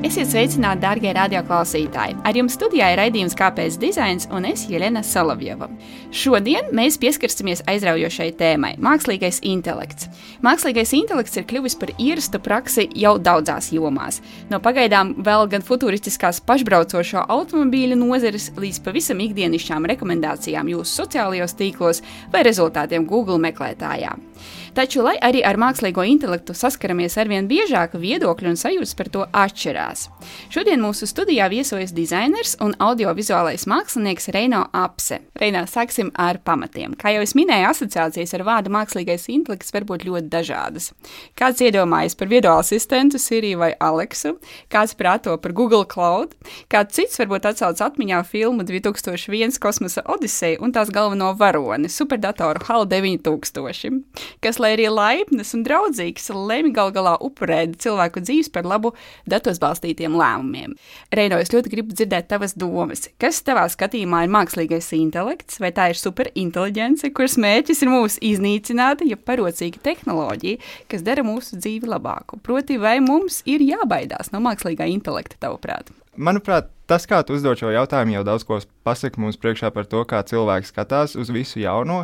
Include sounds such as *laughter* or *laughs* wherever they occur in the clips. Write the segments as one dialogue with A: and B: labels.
A: Esiet sveicināti, darbie radioklausītāji! Ar jums studijā ir raidījums Kāpēc dizains un es Jelena Solovjova. Šodien mēs pieskarsimies aizraujošai tēmai - mākslīgais intelekts. Mākslīgais intelekts ir kļuvis par ierastu praksi jau daudzās jomās. No pagaidām vēl gan futūristiskās pašbraucošo automobīļu nozares līdz pavisam ikdienišķām rekomendācijām jūsu sociālajos tīklos vai rezultātiem Google meklētājā. Taču, lai arī ar mākslīgo intelektu saskaramies arvien biežāk, viedokļi un sajūtas par to atšķirās. Šodien mūsu studijā viesojas dizainers un audiovizuālais mākslinieks Reino Apse. Reino, sāksim ar pamatiem. Kā jau es minēju, asociācijas ar vārdu mākslīgais intelekts var būt ļoti dažādas. Kāds iedomājas par viedo asistentu Siriju vai Aleksu, kāds prāto par Google Cloud, kāds cits varbūt atsauc atmiņā filmu 2001 kosmosa Odiseja un tās galveno varoni - superdatoru HAL 9000 kas, lai arī laipnas un draudzīgs, lemj gal galā upurēt cilvēku dzīves par labu datos balstītiem lēmumiem. Reino, es ļoti gribu dzirdēt tavas domas. Kas tavā skatījumā ir mākslīgais intelekts, vai tā ir superinteliģence, kuras mērķis ir mūs iznīcināt, ja parocīga tehnoloģija, kas dara mūsu dzīvi labāku? Proti, vai mums ir jābaidās no mākslīgā intelekta, tavuprāt?
B: Manuprāt, tas, kā tu uzdod šo jautājumu, jau daudz ko pasaka mums priekšā par to, kā cilvēks skatās uz visu jauno.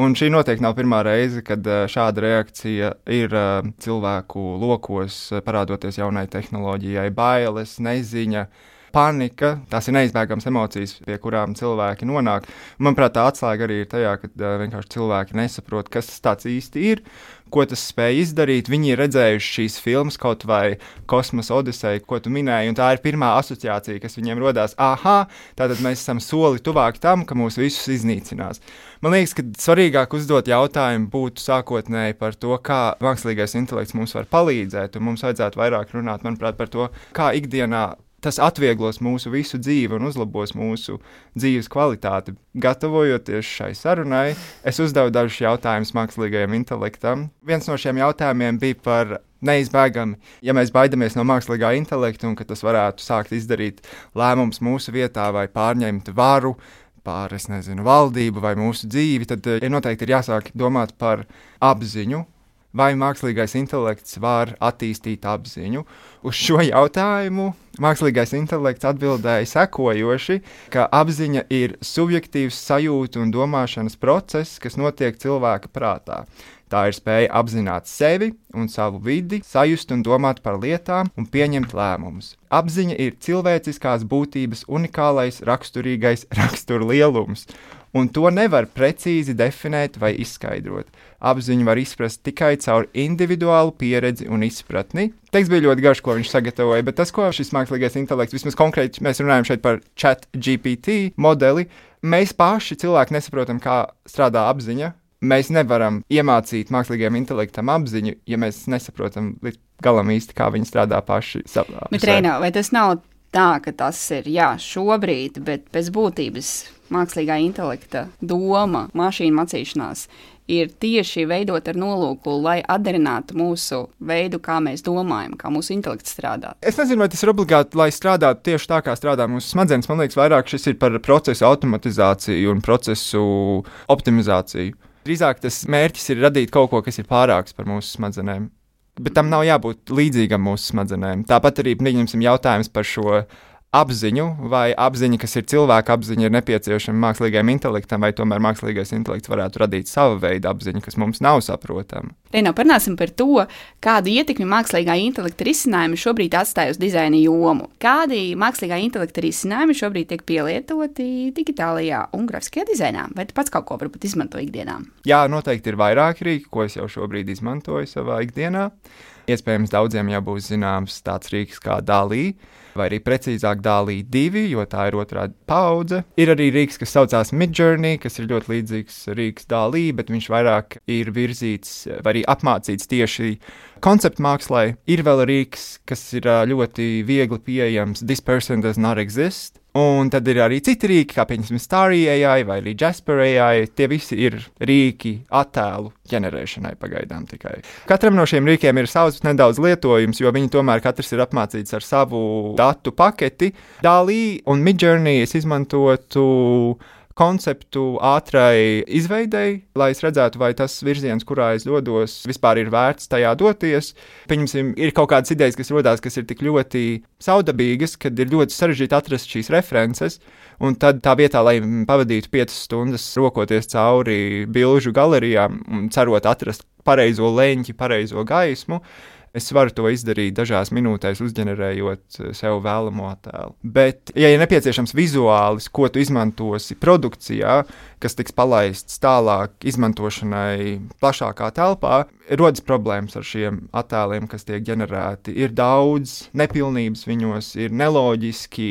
B: Un šī noteikti nav pirmā reize, kad eh, šāda reakcija ir eh, cilvēku lokos, eh, parādoties jaunai tehnoloģijai, bailes, neziņa panika, tās ir neizbēgamas emocijas, pie kurām cilvēki nonāk. Manuprāt, tā atslēga arī ir tajā, ka uh, vienkārši cilvēki nesaprot, kas tas īsti ir, ko tas spēj izdarīt. Viņi ir redzējuši šīs filmas, kaut vai Kosmosa Odiseja, ko tu minēji, un tā ir pirmā asociācija, kas viņiem rodās. Ah, tātad mēs esam soli tuvāk tam, ka mūs visus iznīcinās. Man liekas, ka svarīgāk uzdot jautājumu būtu sākotnēji par to, kā mākslīgais intelekts mums var palīdzēt, un mums vajadzētu vairāk runāt, manuprāt, par to, kā ikdienā tas atvieglos mūsu visu dzīvi un uzlabos mūsu dzīves kvalitāti. Gatavojoties šai sarunai, es uzdevu dažus jautājumus mākslīgajam intelektam. Viens no šiem jautājumiem bija par neizbēgami, ja mēs baidāmies no mākslīgā intelekta un ka tas varētu sākt izdarīt lēmumus mūsu vietā vai pārņemt varu. Pār, es nezinu, valdību vai mūsu dzīvi, tad eh, noteikti ir jāsāk domāt par apziņu, vai mākslīgais intelekts var attīstīt apziņu. Uz šo jautājumu mākslīgais intelekts atbildēja sekojoši, ka apziņa ir subjektīvs sajūtu un domāšanas process, kas notiek cilvēka prātā. Tā ir spēja apzināt sevi un savu vidi, sajust un domāt par lietām un pieņemt lēmumus. Apziņa ir cilvēciskās būtības unikālais raksturīgais *laughs* raksturlielums, un to nevar precīzi definēt vai izskaidrot. Apziņu var izprast tikai caur individuālu pieredzi un izpratni. Teksts bija ļoti garš, ko viņš sagatavoja, bet tas, ko šis mākslīgais intelekts, vismaz konkrēti mēs runājam šeit par chat GPT modeli, mēs paši cilvēki nesaprotam, kā strādā apziņa, mēs nevaram iemācīt mākslīgajam intelektam apziņu, ja mēs nesaprotam līdz galam īsti, kā viņi strādā paši savā.
A: Bet, Reina, vai tas nav tā, ka tas ir jā, šobrīd, bet pēc būtības mākslīgā intelekta doma, mašīnu mācīšanās ir tieši veidot ar nolūku, lai atdarinātu mūsu veidu, kā mēs domājam, kā mūsu intelekts strādā.
B: Es nezinu, vai tas ir obligāti, lai strādātu tieši tā, kā strādā mūsu smadzenes. Man liekas, vairāk šis ir par procesu automatizāciju un procesu optimizāciju. Drīzāk tas mērķis ir radīt kaut ko, kas ir pārāks par mūsu smadzenēm. Bet tam nav jābūt līdzīgam mūsu smadzenēm. Tāpat arī pieņemsim jautājums par šo apziņu, vai apziņa, kas ir cilvēka apziņa, ir nepieciešama mākslīgajam intelektam, vai tomēr mākslīgais intelekts varētu radīt savu veidu apziņu, kas mums nav saprotama.
A: Reino, parunāsim par to, kādu ietekmi mākslīgā intelekta risinājumi šobrīd atstāj uz dizaina jomu. Kādi mākslīgā intelekta risinājumi šobrīd tiek pielietoti digitālajā un grafiskajā dizainā? Vai tu pats kaut ko varbūt izmanto ikdienā?
B: Jā, noteikti ir vairāki rīki, ko es jau šobrīd izmantoju savā ikdienā. Iespējams, daudziem jau būs zināms tāds rīks kā Dālī, vai arī precīzāk Dālī 2, jo tā ir otrā paudze. Ir arī rīks, kas saucās Midjourney, kas ir ļoti līdzīgs rīks Dālī, bet viņš vairāk ir virzīts vai arī apmācīts tieši konceptu mākslā. Ir vēl rīks, kas ir ļoti viegli pieejams, This person does not exist Un tad ir arī citi rīki, kā piemēram Starry AI vai arī Jasper AI. Tie visi ir rīki attēlu ģenerēšanai pagaidām tikai. Katram no šiem rīkiem ir savs nedaudz lietojums, jo viņi tomēr katrs ir apmācīts ar savu datu paketi. Dālī un Midjourney es izmantotu konceptu ātrai izveidēji, lai es redzētu, vai tas virziens, kurā es dodos, vispār ir vērts tajā doties. Pieņemsim, ir kaut kādas idejas, kas rodas, kas ir tik ļoti saudabīgas, ka ir ļoti sarežģīti atrast šīs references. Un tad tā vietā, lai pavadītu piecas stundas rokoties cauri bilžu galerijām un cerot atrast pareizo leņķi, pareizo gaismu, Es varu to izdarīt dažās minūtēs, uzģenerējot eh, sev vēlamo attēlu. Bet, ja ir nepieciešams vizuālis, ko tu izmantosi produkcijā, kas tiks palaists tālāk izmantošanai plašākā telpā, rodas problēmas ar šiem attēliem, kas tiek ģenerēti. Ir daudz nepilnības viņos, ir neloģiski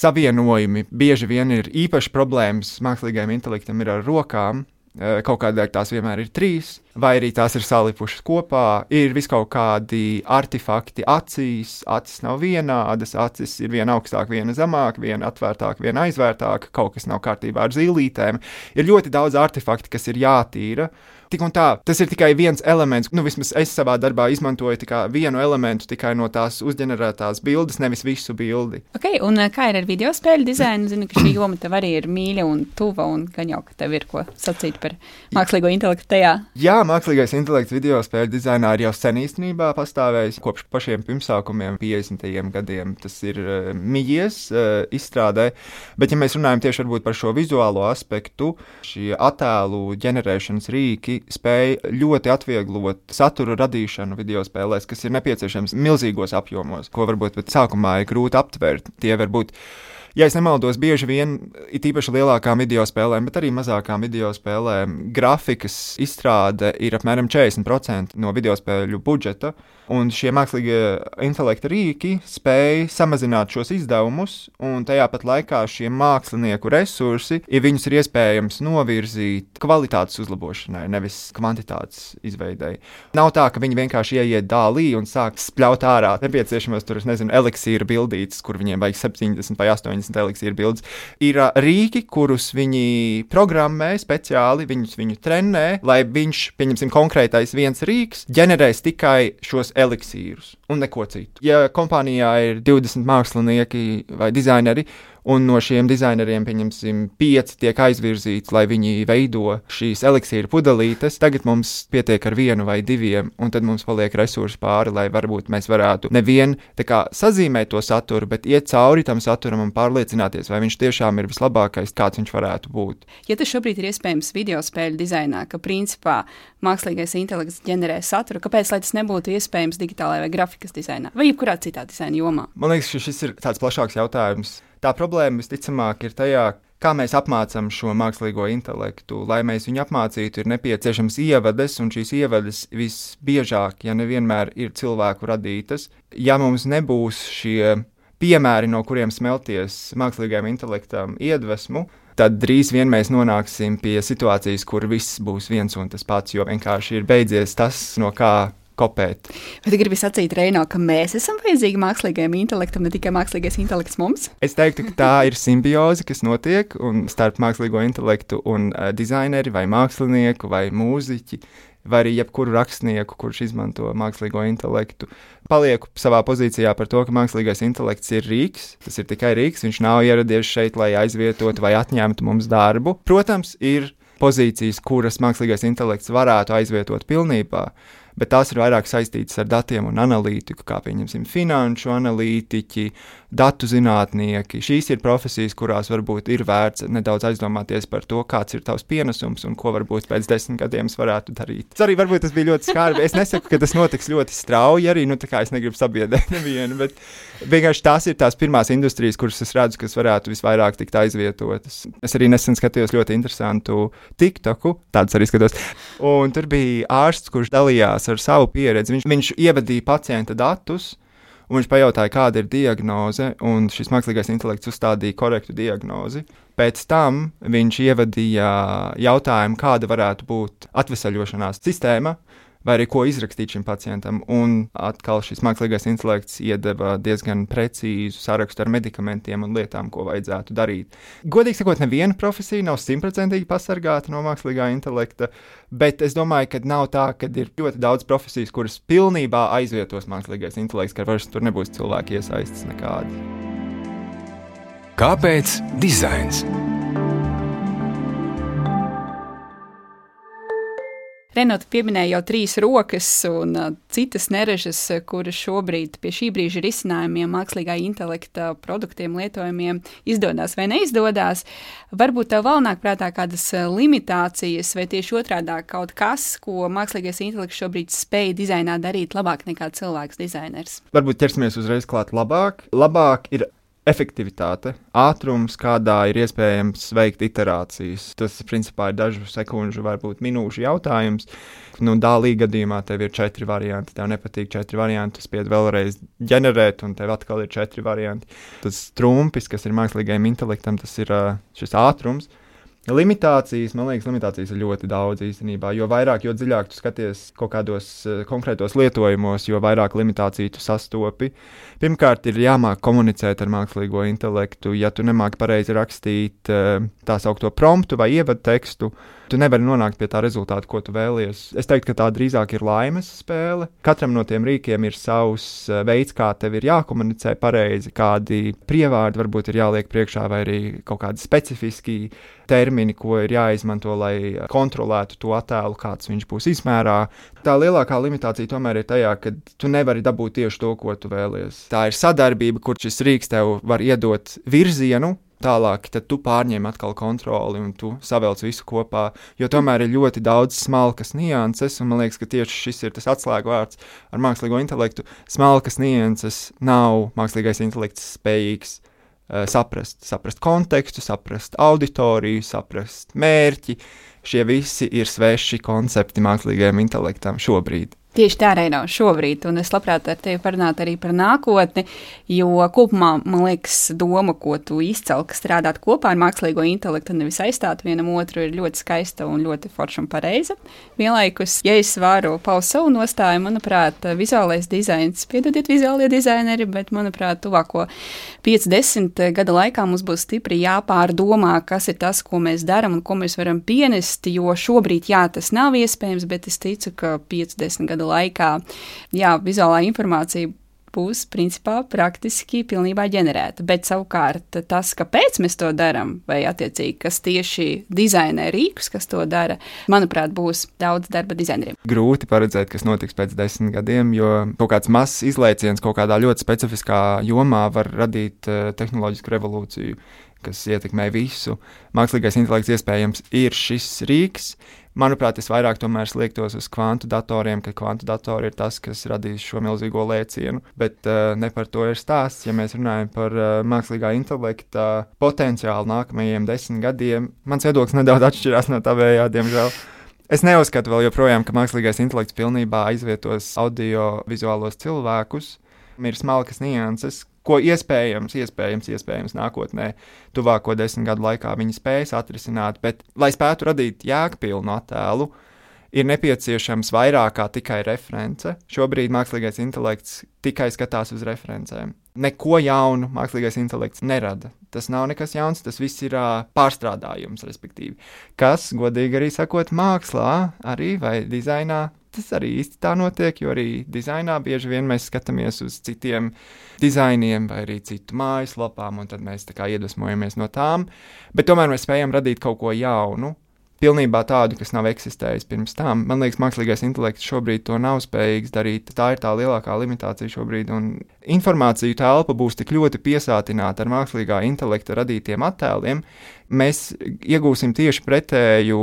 B: savienojumi. Bieži vien ir īpaši problēmas mākslīgajam intelektam ar rokām, kaut kādēļ tās vienmēr ir trīs, vai arī tās ir salipušas kopā. Ir vis kaut kādi artefakti acīs, acis nav vienādas, acis ir viena augstāk, viena zemāk, viena atvērtāka, viena aizvērtāka, kaut kas nav kārtībā ar zīlītēm. Ir ļoti daudz artefaktu, kas ir jātīra tik un tā, tas ir tikai viens elements. Nu, vismaz es savā darbā izmantoju vienu elementu tikai no tās uzģenerētās bildes, nevis visu bildi.
A: Okay, un eh, kā ir ar video spēļu dizainu? Zinu, ka šī *coughs* joma tev arī ir mīļa un tuva, un gan jau, ka tev ir ko sacīt par mākslīgo intelektu tajā.
B: Jā, mākslīgais intelekts video spēļu dizainā ir jau sen īstenībā pastāvējis kopš pašiem pirmsākumiem, 50. gadiem. Tas ir uh, mīļies uh, izstrādē, bet ja mēs runājam tieši par šo vizuālo aspektu, šie attēlu ģenerēšanas rīki spēja ļoti atvieglot satura radīšanu video spēlēs, kas ir nepieciešams milzīgos apjomos, ko varbūt pat sākumā ir grūti aptvert. Tie var būt ja es nemaldos, bieži vien, it īpaši lielākām video spēlēm, bet arī mazākām video spēlēm, grafikas izstrāde ir apmēram 40% no video spēļu budžeta. Un šie mākslīgie intelekta rīki spēj samazināt šos izdevumus, un tajā pat laikā šie mākslinieku resursi, ja viņus ir iespējams novirzīt kvalitātes uzlabošanai, nevis kvantitātes izveidei. Nav tā, ka viņi vienkārši ieiet dālī un sāk spļaut ārā nepieciešamos tur, nezinu, eliksīra bildītes, kur viņiem vajag 70 vai 80 eliksīra bildes. Ir rīki, kurus viņi programmē speciāli, viņus viņu trenē, lai viņš, pieņemsim, konkrētais viens rīks ģenerēs tikai šos eliksīrus un neko citu. Ja kompānijā ir 20 mākslinieki vai dizaineri, un no šiem dizaineriem, pieņemsim, pieci tiek aizvirzīti, lai viņi veido šīs eliksīra pudelītes. Tagad mums pietiek ar vienu vai diviem, un tad mums paliek resursi pāri, lai varbūt mēs varētu nevien sazīmēt to saturu, bet iet cauri tam saturam un pārliecināties, vai viņš tiešām ir vislabākais, kāds viņš varētu būt.
A: Ja tas šobrīd ir iespējams video spēļu dizainā, ka principā mākslīgais intelekts ģenerē saturu, kāpēc tas nebūtu iespējams digitālajā vai grafikas dizainā vai jebkurā citā dizaina jomā?
B: Man liekas, ka šis ir tāds plašāks jautājums. Tā problēma visticamāk ir tajā, kā mēs apmācām šo mākslīgo intelektu. Lai mēs viņu apmācītu, ir nepieciešams ievades, un šīs ievades visbiežāk, ja nevienmēr ir cilvēku radītas. Ja mums nebūs šie piemēri, no kuriem smelties mākslīgajam intelektam iedvesmu, tad drīz vien mēs nonāksim pie situācijas, kur viss būs viens un tas pats, jo vienkārši ir beidzies tas, no kā kopēt.
A: Tu gribi sacīt, Reino, ka mēs esam vajadzīgi mākslīgajam intelektam, ne tikai mākslīgais intelekts mums?
B: Es teiktu, ka tā ir simbioze, kas notiek starp mākslīgo intelektu un uh, dizaineri vai mākslinieku vai mūziķi. Vai arī jebkuru rakstnieku, kurš izmanto mākslīgo intelektu. Palieku savā pozīcijā par to, ka mākslīgais intelekts ir rīks. Tas ir tikai rīks. Viņš nav ieradies šeit, lai aizvietotu vai atņemtu mums darbu. Protams, ir pozīcijas, kuras mākslīgais intelekts varētu aizvietot pilnībā bet tās ir vairāk saistītas ar datiem un analītiku, kā pieņemsim finanšu analītiķi, datu zinātnieki. Šīs ir profesijas, kurās varbūt ir vērts nedaudz aizdomāties par to, kāds ir tavs pienesums un ko varbūt pēc desmit gadiem varētu darīt. Tas arī varbūt tas bija ļoti skarbi. Es nesaku, ka tas notiks ļoti strauji arī, nu es negribu sabiedēt nevienu, bet vienkārši tās ir tās pirmās industrijas, kuras es redzu, kas varētu visvairāk tikt aizvietotas. Es arī nesen skatījos ļoti interesantu TikToku, tādus arī skatos, un tur bija ārsts, kurš dalījās dalījās ar savu pieredzi. Viņš, viņš ievadīja pacienta datus, un viņš pajautāja, kāda ir diagnoze, un šis mākslīgais intelekts uzstādīja korektu diagnozi. Pēc tam viņš ievadīja jautājumu, kāda varētu būt atvesaļošanās sistēma, vai arī ko izrakstīt šim pacientam. Un atkal šis mākslīgais intelekts iedeva diezgan precīzu sarakstu ar medikamentiem un lietām, ko vajadzētu darīt. Godīgi sakot, neviena profesija nav simtprocentīgi pasargāta no mākslīgā intelekta, bet es domāju, ka nav tā, ka ir ļoti daudz profesijas, kuras pilnībā aizvietos mākslīgais intelekts, ka vairs tur nebūs cilvēki iesaistīti nekādi.
C: Kāpēc dizains?
A: Renata pieminēja jau trīs rokas un uh, citas neražas, kuras šobrīd pie šī brīža risinājumiem, mākslīgā intelekta produktiem, lietojumiem izdodas vai neizdodas. Varbūt tev vēl nāk prātā kādas limitācijas, vai tieši otrādi kaut kas, ko mākslīgais intelekts šobrīd spēj dizainā darīt labāk nekā cilvēks dizainers.
B: Varbūt ķersimies uzreiz klāt labāk. Labāk ir efektivitāte, ātrums, kādā ir iespējams veikt iterācijas. Tas, principā, ir dažu sekundžu, varbūt minūšu jautājums. Nu, Dālī gadījumā tev ir četri varianti. Tev nepatīk četri varianti, tu spied vēlreiz ģenerēt, un tev atkal ir četri varianti. Tas trumpis, kas ir mākslīgajam intelektam, tas ir šis ātrums. Limitācijas, man liekas, limitācijas ir ļoti daudz īstenībā. Jo vairāk, jo dziļāk tu skaties kaut kādos uh, konkrētos lietojumos, jo vairāk limitāciju tu sastopi. Pirmkārt, ir jāmāk komunicēt ar mākslīgo intelektu. Ja tu nemāki pareizi rakstīt uh, tā saucamo promptu vai ievadu tekstu, tu nevari nonākt pie tā rezultāta, ko tu vēlies. Es teiktu, ka tā drīzāk ir laimes spēle. Katram no tiem rīkiem ir savs uh, veids, kā tev ir jākomunicē pareizi, kādi prievārdi varbūt ir jāliek priekšā, vai arī kaut kādi specifiski termini, ko ir jāizmanto, lai kontrolētu to attēlu, kāds viņš būs izmērā. Tā lielākā limitācija tomēr ir tajā, ka tu nevari dabūt tieši to, ko tu vēlies. Tā ir sadarbība, kur šis rīks tev var iedot virzienu, tālāk, tad tu pārņem atkal kontroli un tu savelc visu kopā. Jo tomēr ir ļoti daudz smalkas nianses, un man liekas, ka tieši šis ir tas atslēgvārds ar mākslīgo intelektu. Smalkas nianses nav mākslīgais intelekts spējīgs uh, saprast, saprast kontekstu, saprast auditoriju, saprast mērķi. Šie visi ir sveši koncepti mākslīgajam intelektam šobrīd.
A: Tieši tā arī nav šobrīd, un es labprāt ar tevi parunātu arī par nākotni, jo kopumā man liekas, doma, ko tu izcēli, ka strādāt kopā ar mākslīgo intelektu, nevis aizstāt vienam otru, ir ļoti skaista un ļoti forša un pareiza. Vienlaikus, ja es varu paust savu nostāju, manuprāt, vizuālais dizains, piedodiet, vizuālie dizaineri, bet, manuprāt, tuvāko 50 gadu laikā mums būs stipri jāpārdomā, kas ir tas, ko mēs darām un ko mēs varam pienest, jo šobrīd, jā, tas nav iespējams, bet es ticu, ka 50 gadu gadu laikā jā, vizuālā informācija būs principā praktiski pilnībā ģenerēta. Bet savukārt tas, kāpēc mēs to darām, vai attiecīgi, kas tieši dizainē rīkus, kas to dara, manuprāt, būs daudz darba dizaineriem.
B: Grūti paredzēt, kas notiks pēc desmit gadiem, jo kaut kāds mazs izlaiciens kaut kādā ļoti specifiskā jomā var radīt uh, tehnoloģisku revolūciju kas ietekmē visu. Mākslīgais intelekts iespējams ir šis rīks, Manuprāt, es vairāk tomēr sliektos uz kvantu datoriem, ka kvantu datori ir tas, kas radīs šo milzīgo lēcienu. Bet uh, ne par to ir stāsts. Ja mēs runājam par uh, mākslīgā intelekta potenciālu nākamajiem desmit gadiem, mans viedoklis nedaudz atšķirās no tavējā, diemžēl. Es neuzskatu vēl joprojām, ka mākslīgais intelekts pilnībā aizvietos audio-vizuālos cilvēkus. Ir smalkas nianses, ko iespējams, iespējams, iespējams nākotnē, tuvāko desmit gadu laikā viņi spēs atrisināt, bet, lai spētu radīt jēgpilnu attēlu, ir nepieciešams vairāk kā tikai reference. Šobrīd mākslīgais intelekts tikai skatās uz referencēm. Neko jaunu mākslīgais intelekts nerada. Tas nav nekas jauns, tas viss ir uh, pārstrādājums, respektīvi. Kas, godīgi arī sakot, mākslā, arī vai dizainā tas arī īsti tā notiek, jo arī dizainā bieži vien mēs skatāmies uz citiem dizainiem vai arī citu mājaslapām, un tad mēs tā kā iedvesmojamies no tām. Bet tomēr mēs spējam radīt kaut ko jaunu. Pilnībā tādu, kas nav eksistējis pirms tam. Man liekas, mākslīgais intelekts šobrīd to nav spējīgs darīt. Tā ir tā lielākā limitācija šobrīd. Un informāciju telpa būs tik ļoti piesātināta ar mākslīgā intelekta radītiem attēliem, mēs iegūsim tieši pretēju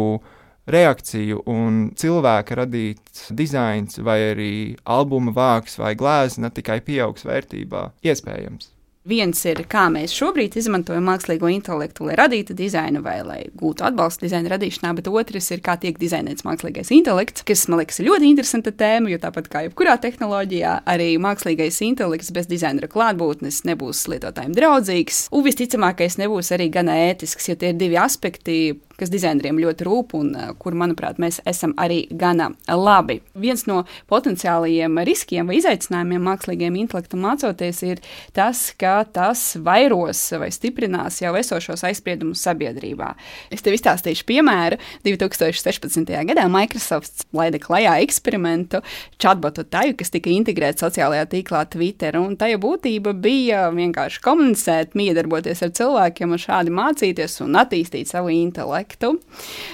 B: reakciju un cilvēka radīts dizains vai arī albuma vāks vai glezna tikai pieaugs vērtībā. Iespējams.
A: Viens ir, kā mēs šobrīd izmantojam mākslīgo intelektu, lai radītu dizainu vai lai gūtu atbalstu dizaina radīšanā, bet otrs ir, kā tiek dizainēts mākslīgais intelekts, kas man liekas ļoti interesanta tēma, jo tāpat kā jebkurā tehnoloģijā, arī mākslīgais intelekts bez dizainera klātbūtnes nebūs lietotājiem draudzīgs, un visticamākais nebūs arī gana ētisks, jo tie ir divi aspekti, kas dizaineriem ļoti rūp un uh, kur, manuprāt, mēs esam arī gana labi. Viens no potenciālajiem riskiem vai izaicinājumiem mākslīgiem intelektam mācoties ir tas, ka tas vairos vai stiprinās jau esošos aizspriedumus sabiedrībā. Es tev izstāstīšu piemēru. 2016. gadā Microsoft laida klajā eksperimentu chatbotu taju, kas tika integrēts sociālajā tīklā Twitter, un tā būtība bija vienkārši komunicēt, miedarboties ar cilvēkiem un šādi mācīties un attīstīt savu intelektu intelektu.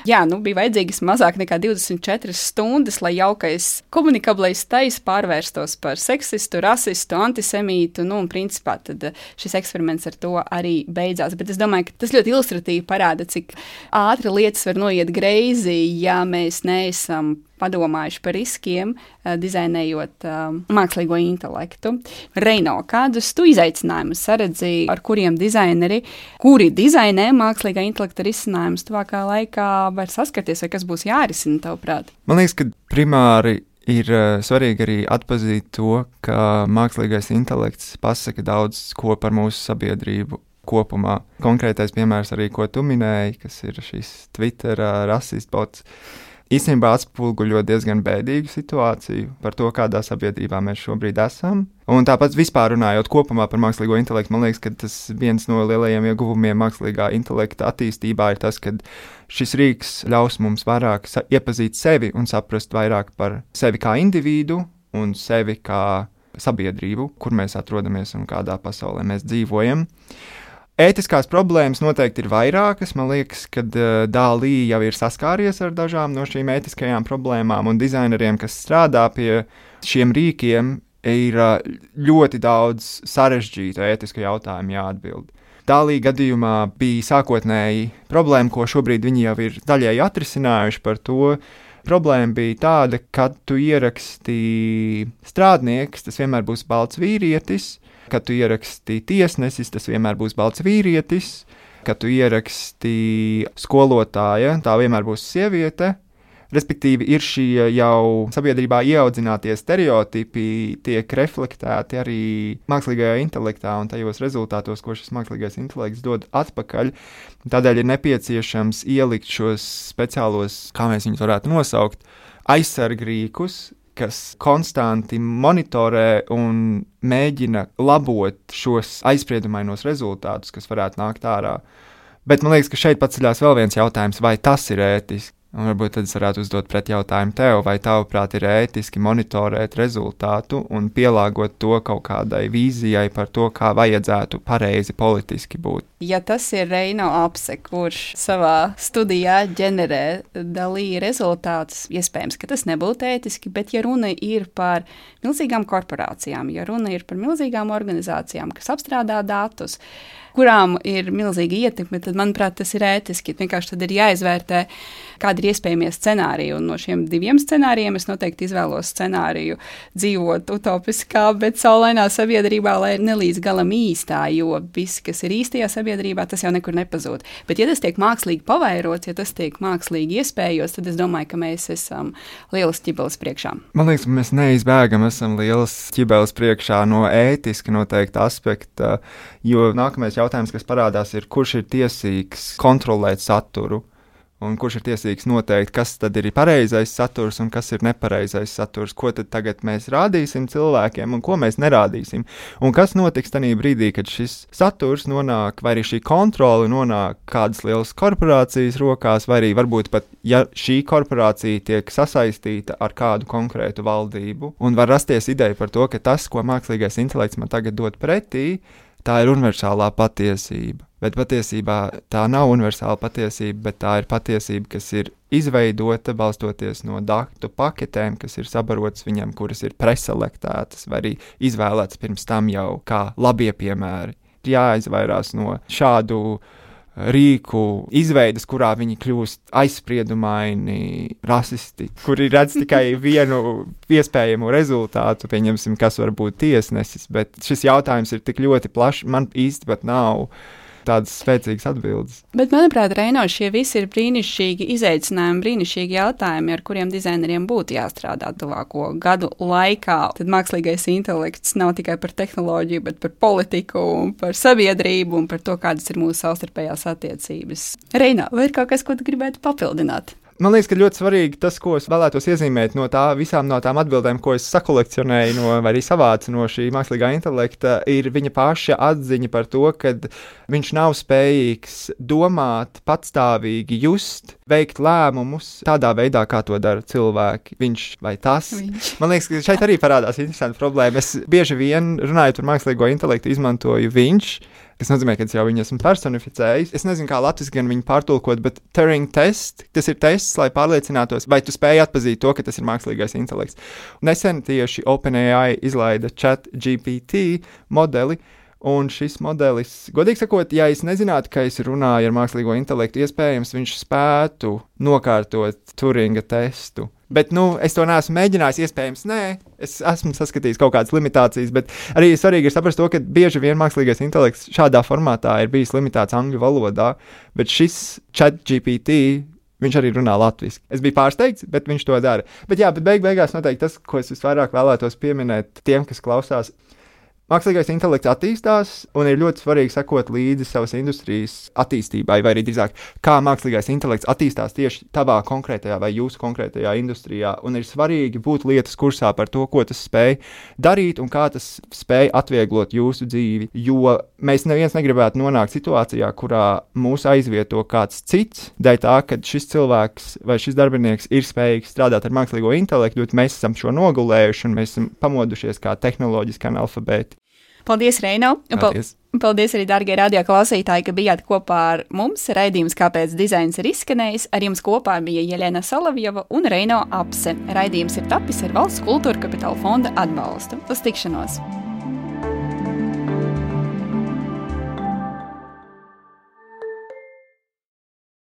A: Jā, nu, bija vajadzīgas mazāk nekā 24 stundas, lai jaukais komunikablais tais pārvērstos par seksistu, rasistu, antisemītu. Nu, un principā tad šis eksperiments ar to arī beidzās. Bet es domāju, ka tas ļoti ilustratīvi parāda, cik ātri lietas var noiet greizi, ja mēs neesam padomājuši par riskiem, uh, dizainējot uh, mākslīgo intelektu. Reino, kādus tu izaicinājumus saredzīji, ar kuriem dizaineri, kuri dizainē mākslīgā intelekta risinājumus, tuvākā laikā var saskarties, vai kas būs jārisina, tavuprāt?
B: Man liekas, ka primāri ir uh, svarīgi arī atzīt to, ka mākslīgais intelekts pasaka daudz ko par mūsu sabiedrību. Kopumā. Konkrētais piemērs arī, ko tu minēji, kas ir šis Twitter uh, rasists bots īstenībā atspoguļo diezgan bēdīgu situāciju par to, kādā sabiedrībā mēs šobrīd esam. Un tāpat vispār runājot kopumā par mākslīgo intelektu, man liekas, ka tas viens no lielajiem ieguvumiem mākslīgā intelekta attīstībā ir tas, ka šis rīks ļaus mums vairāk iepazīt sevi un saprast vairāk par sevi kā individu un sevi kā sabiedrību, kur mēs atrodamies un kādā pasaulē mēs dzīvojam. Ētiskās problēmas noteikti ir vairākas. Man liekas, ka uh, Dālī jau ir saskāries ar dažām no šīm ētiskajām problēmām, un dizaineriem, kas strādā pie šiem rīkiem, ir uh, ļoti daudz sarežģītu ētisku jautājumu jāatbild. Dālī gadījumā bija sākotnēji problēma, ko šobrīd viņi jau ir daļēji atrisinājuši par to. Problēma bija tāda, ka tu ieraksti strādnieks, tas vienmēr būs balts vīrietis, Kad tu ieraksti tiesnesis, tas vienmēr būs balts vīrietis. Kad tu ieraksti skolotāja, tā vienmēr būs sieviete. Respektīvi, ir šie jau sabiedrībā ieaudzinātie stereotipi, tiek reflektēti arī mākslīgajā intelektā un tajos rezultātos, ko šis mākslīgais intelekts dod atpakaļ. Tādēļ ir nepieciešams ielikt šos speciālos, kā mēs viņus varētu nosaukt, aizsargrīkus, kas konstanti monitorē un mēģina labot šos aizspriedumainos rezultātus, kas varētu nākt ārā. Bet man liekas, ka šeit paceļās vēl viens jautājums, vai tas ir ētiski. Un varbūt tad es varētu uzdot pretjautājumu tev, vai tavuprāt ir ētiski monitorēt rezultātu un pielāgot to kaut kādai vīzijai par to, kā vajadzētu pareizi politiski būt.
A: Ja tas ir Reino apse, kurš savā studijā ģenerē dalīja rezultātus, iespējams, ka tas nebūtu ētiski, bet ja runa ir par milzīgām korporācijām, ja runa ir par milzīgām organizācijām, kas apstrādā datus, kurām ir milzīga ietekme, tad, manuprāt, tas ir ētiski. Vienkārši tad ir jāizvērtē, kādi ir iespējamie scenāriji. Un no šiem diviem scenārijiem es noteikti izvēlos scenāriju dzīvot utopiskā, bet saulainā sabiedrībā, lai ne līdz galam īstā, jo viss, kas ir īstajā sabiedrībā, tas jau nekur nepazūd. Bet, ja tas tiek mākslīgi pavairots, ja tas tiek mākslīgi iespējos, tad es domāju, ka mēs esam lielas ķibeles priekšā.
B: Man liekas, mēs neizbēgam esam lielas ķibeles priekšā no ētiska noteikta aspekta, jo nākamais jautājums jautājums, kas parādās, ir, kurš ir tiesīgs kontrolēt saturu. Un kurš ir tiesīgs noteikt, kas tad ir pareizais saturs un kas ir nepareizais saturs, ko tad tagad mēs rādīsim cilvēkiem un ko mēs nerādīsim. Un kas notiks tajā brīdī, kad šis saturs nonāk, vai arī šī kontrole nonāk kādas lielas korporācijas rokās, vai arī varbūt pat, ja šī korporācija tiek sasaistīta ar kādu konkrētu valdību, un var rasties ideja par to, ka tas, ko mākslīgais intelekts man tagad dod pretī, tā ir universālā patiesība. Bet patiesībā tā nav universāla patiesība, bet tā ir patiesība, kas ir izveidota balstoties no datu paketēm, kas ir sabarotas viņam, kuras ir preselektētas vai arī izvēlētas pirms tam jau kā labie piemēri. Jāizvairās no šādu uh, rīku izveidas, kurā viņi kļūst aizspriedumaini, rasisti, kuri redz tikai *laughs* vienu iespējamu rezultātu, pieņemsim, kas var būt tiesnesis. Bet šis jautājums ir tik ļoti plašs, man īsti pat nav tādas spēcīgas atbildes.
A: Bet, manuprāt, Reino, šie visi ir brīnišķīgi izaicinājumi, brīnišķīgi jautājumi, ar kuriem dizaineriem būtu jāstrādā tuvāko gadu laikā. Tad mākslīgais intelekts nav tikai par tehnoloģiju, bet par politiku par sabiedrību un par to, kādas ir mūsu savstarpējās attiecības. Reino, vai ir kaut kas, ko tu gribētu papildināt?
B: Man liekas, ka ļoti svarīgi tas, ko es vēlētos iezīmēt no tā, visām no tām atbildēm, ko es sakolekcionēju no, vai arī savācu no šī mākslīgā intelekta, ir viņa paša atziņa par to, ka viņš nav spējīgs domāt, patstāvīgi just, veikt lēmumus tādā veidā, kā to dara cilvēki. Viņš vai tas. Viņš. Man liekas, ka šeit arī parādās interesanta problēma. Es bieži vien runājot par mākslīgo intelektu, izmantoju viņš kas nozīmē, ka es jau viņu esmu personificējis. Es nezinu, kā latviešu gan viņu pārtulkot, bet Turing test, tas ir tests, lai pārliecinātos, vai tu spēj atpazīt to, ka tas ir mākslīgais intelekts. Nesen tieši OpenAI izlaida chat GPT modeli, Un šis modelis, godīgi sakot, ja es nezinātu, ka es runāju ar mākslīgo intelektu, iespējams, viņš spētu nokārtot Turinga testu. Bet, nu, es to neesmu mēģinājis. Iespējams, nē, es esmu saskatījis kaut kādas limitācijas, bet arī svarīgi ir saprast to, ka bieži vien mākslīgais intelekts šādā formātā ir bijis limitēts angļu valodā, bet šis chat GPT Viņš arī runā latviešu. Es biju pārsteigts, bet viņš to dara. Bet, jā, bet beig beigās noteikti tas, ko es visvairāk vēlētos pieminēt tiem, kas klausās, Mākslīgais intelekts attīstās, un ir ļoti svarīgi sekot līdzi savas industrijas attīstībai, vai arī drīzāk, kā mākslīgais intelekts attīstās tieši tavā konkrētajā vai jūsu konkrētajā industrijā. Un ir svarīgi būt lietas kursā par to, ko tas spēj darīt un kā tas spēj atvieglot jūsu dzīvi. Jo mēs neviens negribētu nonākt situācijā, kurā mūs aizvieto kāds cits, dēļ tā, ka šis cilvēks vai šis darbinieks ir spējīgs strādāt ar mākslīgo intelektu, bet mēs esam šo nogulējuši un mēs esam pamodušies kā tehnoloģiski analfabēti.
A: Paldies, Reino! Paldies. Paldies arī, darbie radioklausītāji, ka bijāt kopā ar mums. Raidījums, kāpēc dizains ir izskanējis. Ar jums kopā bija Jelena Salavjova un Reino Apse. Raidījums ir tapis ar valsts kultūra kapitāla fonda atbalstu. Uz tikšanos!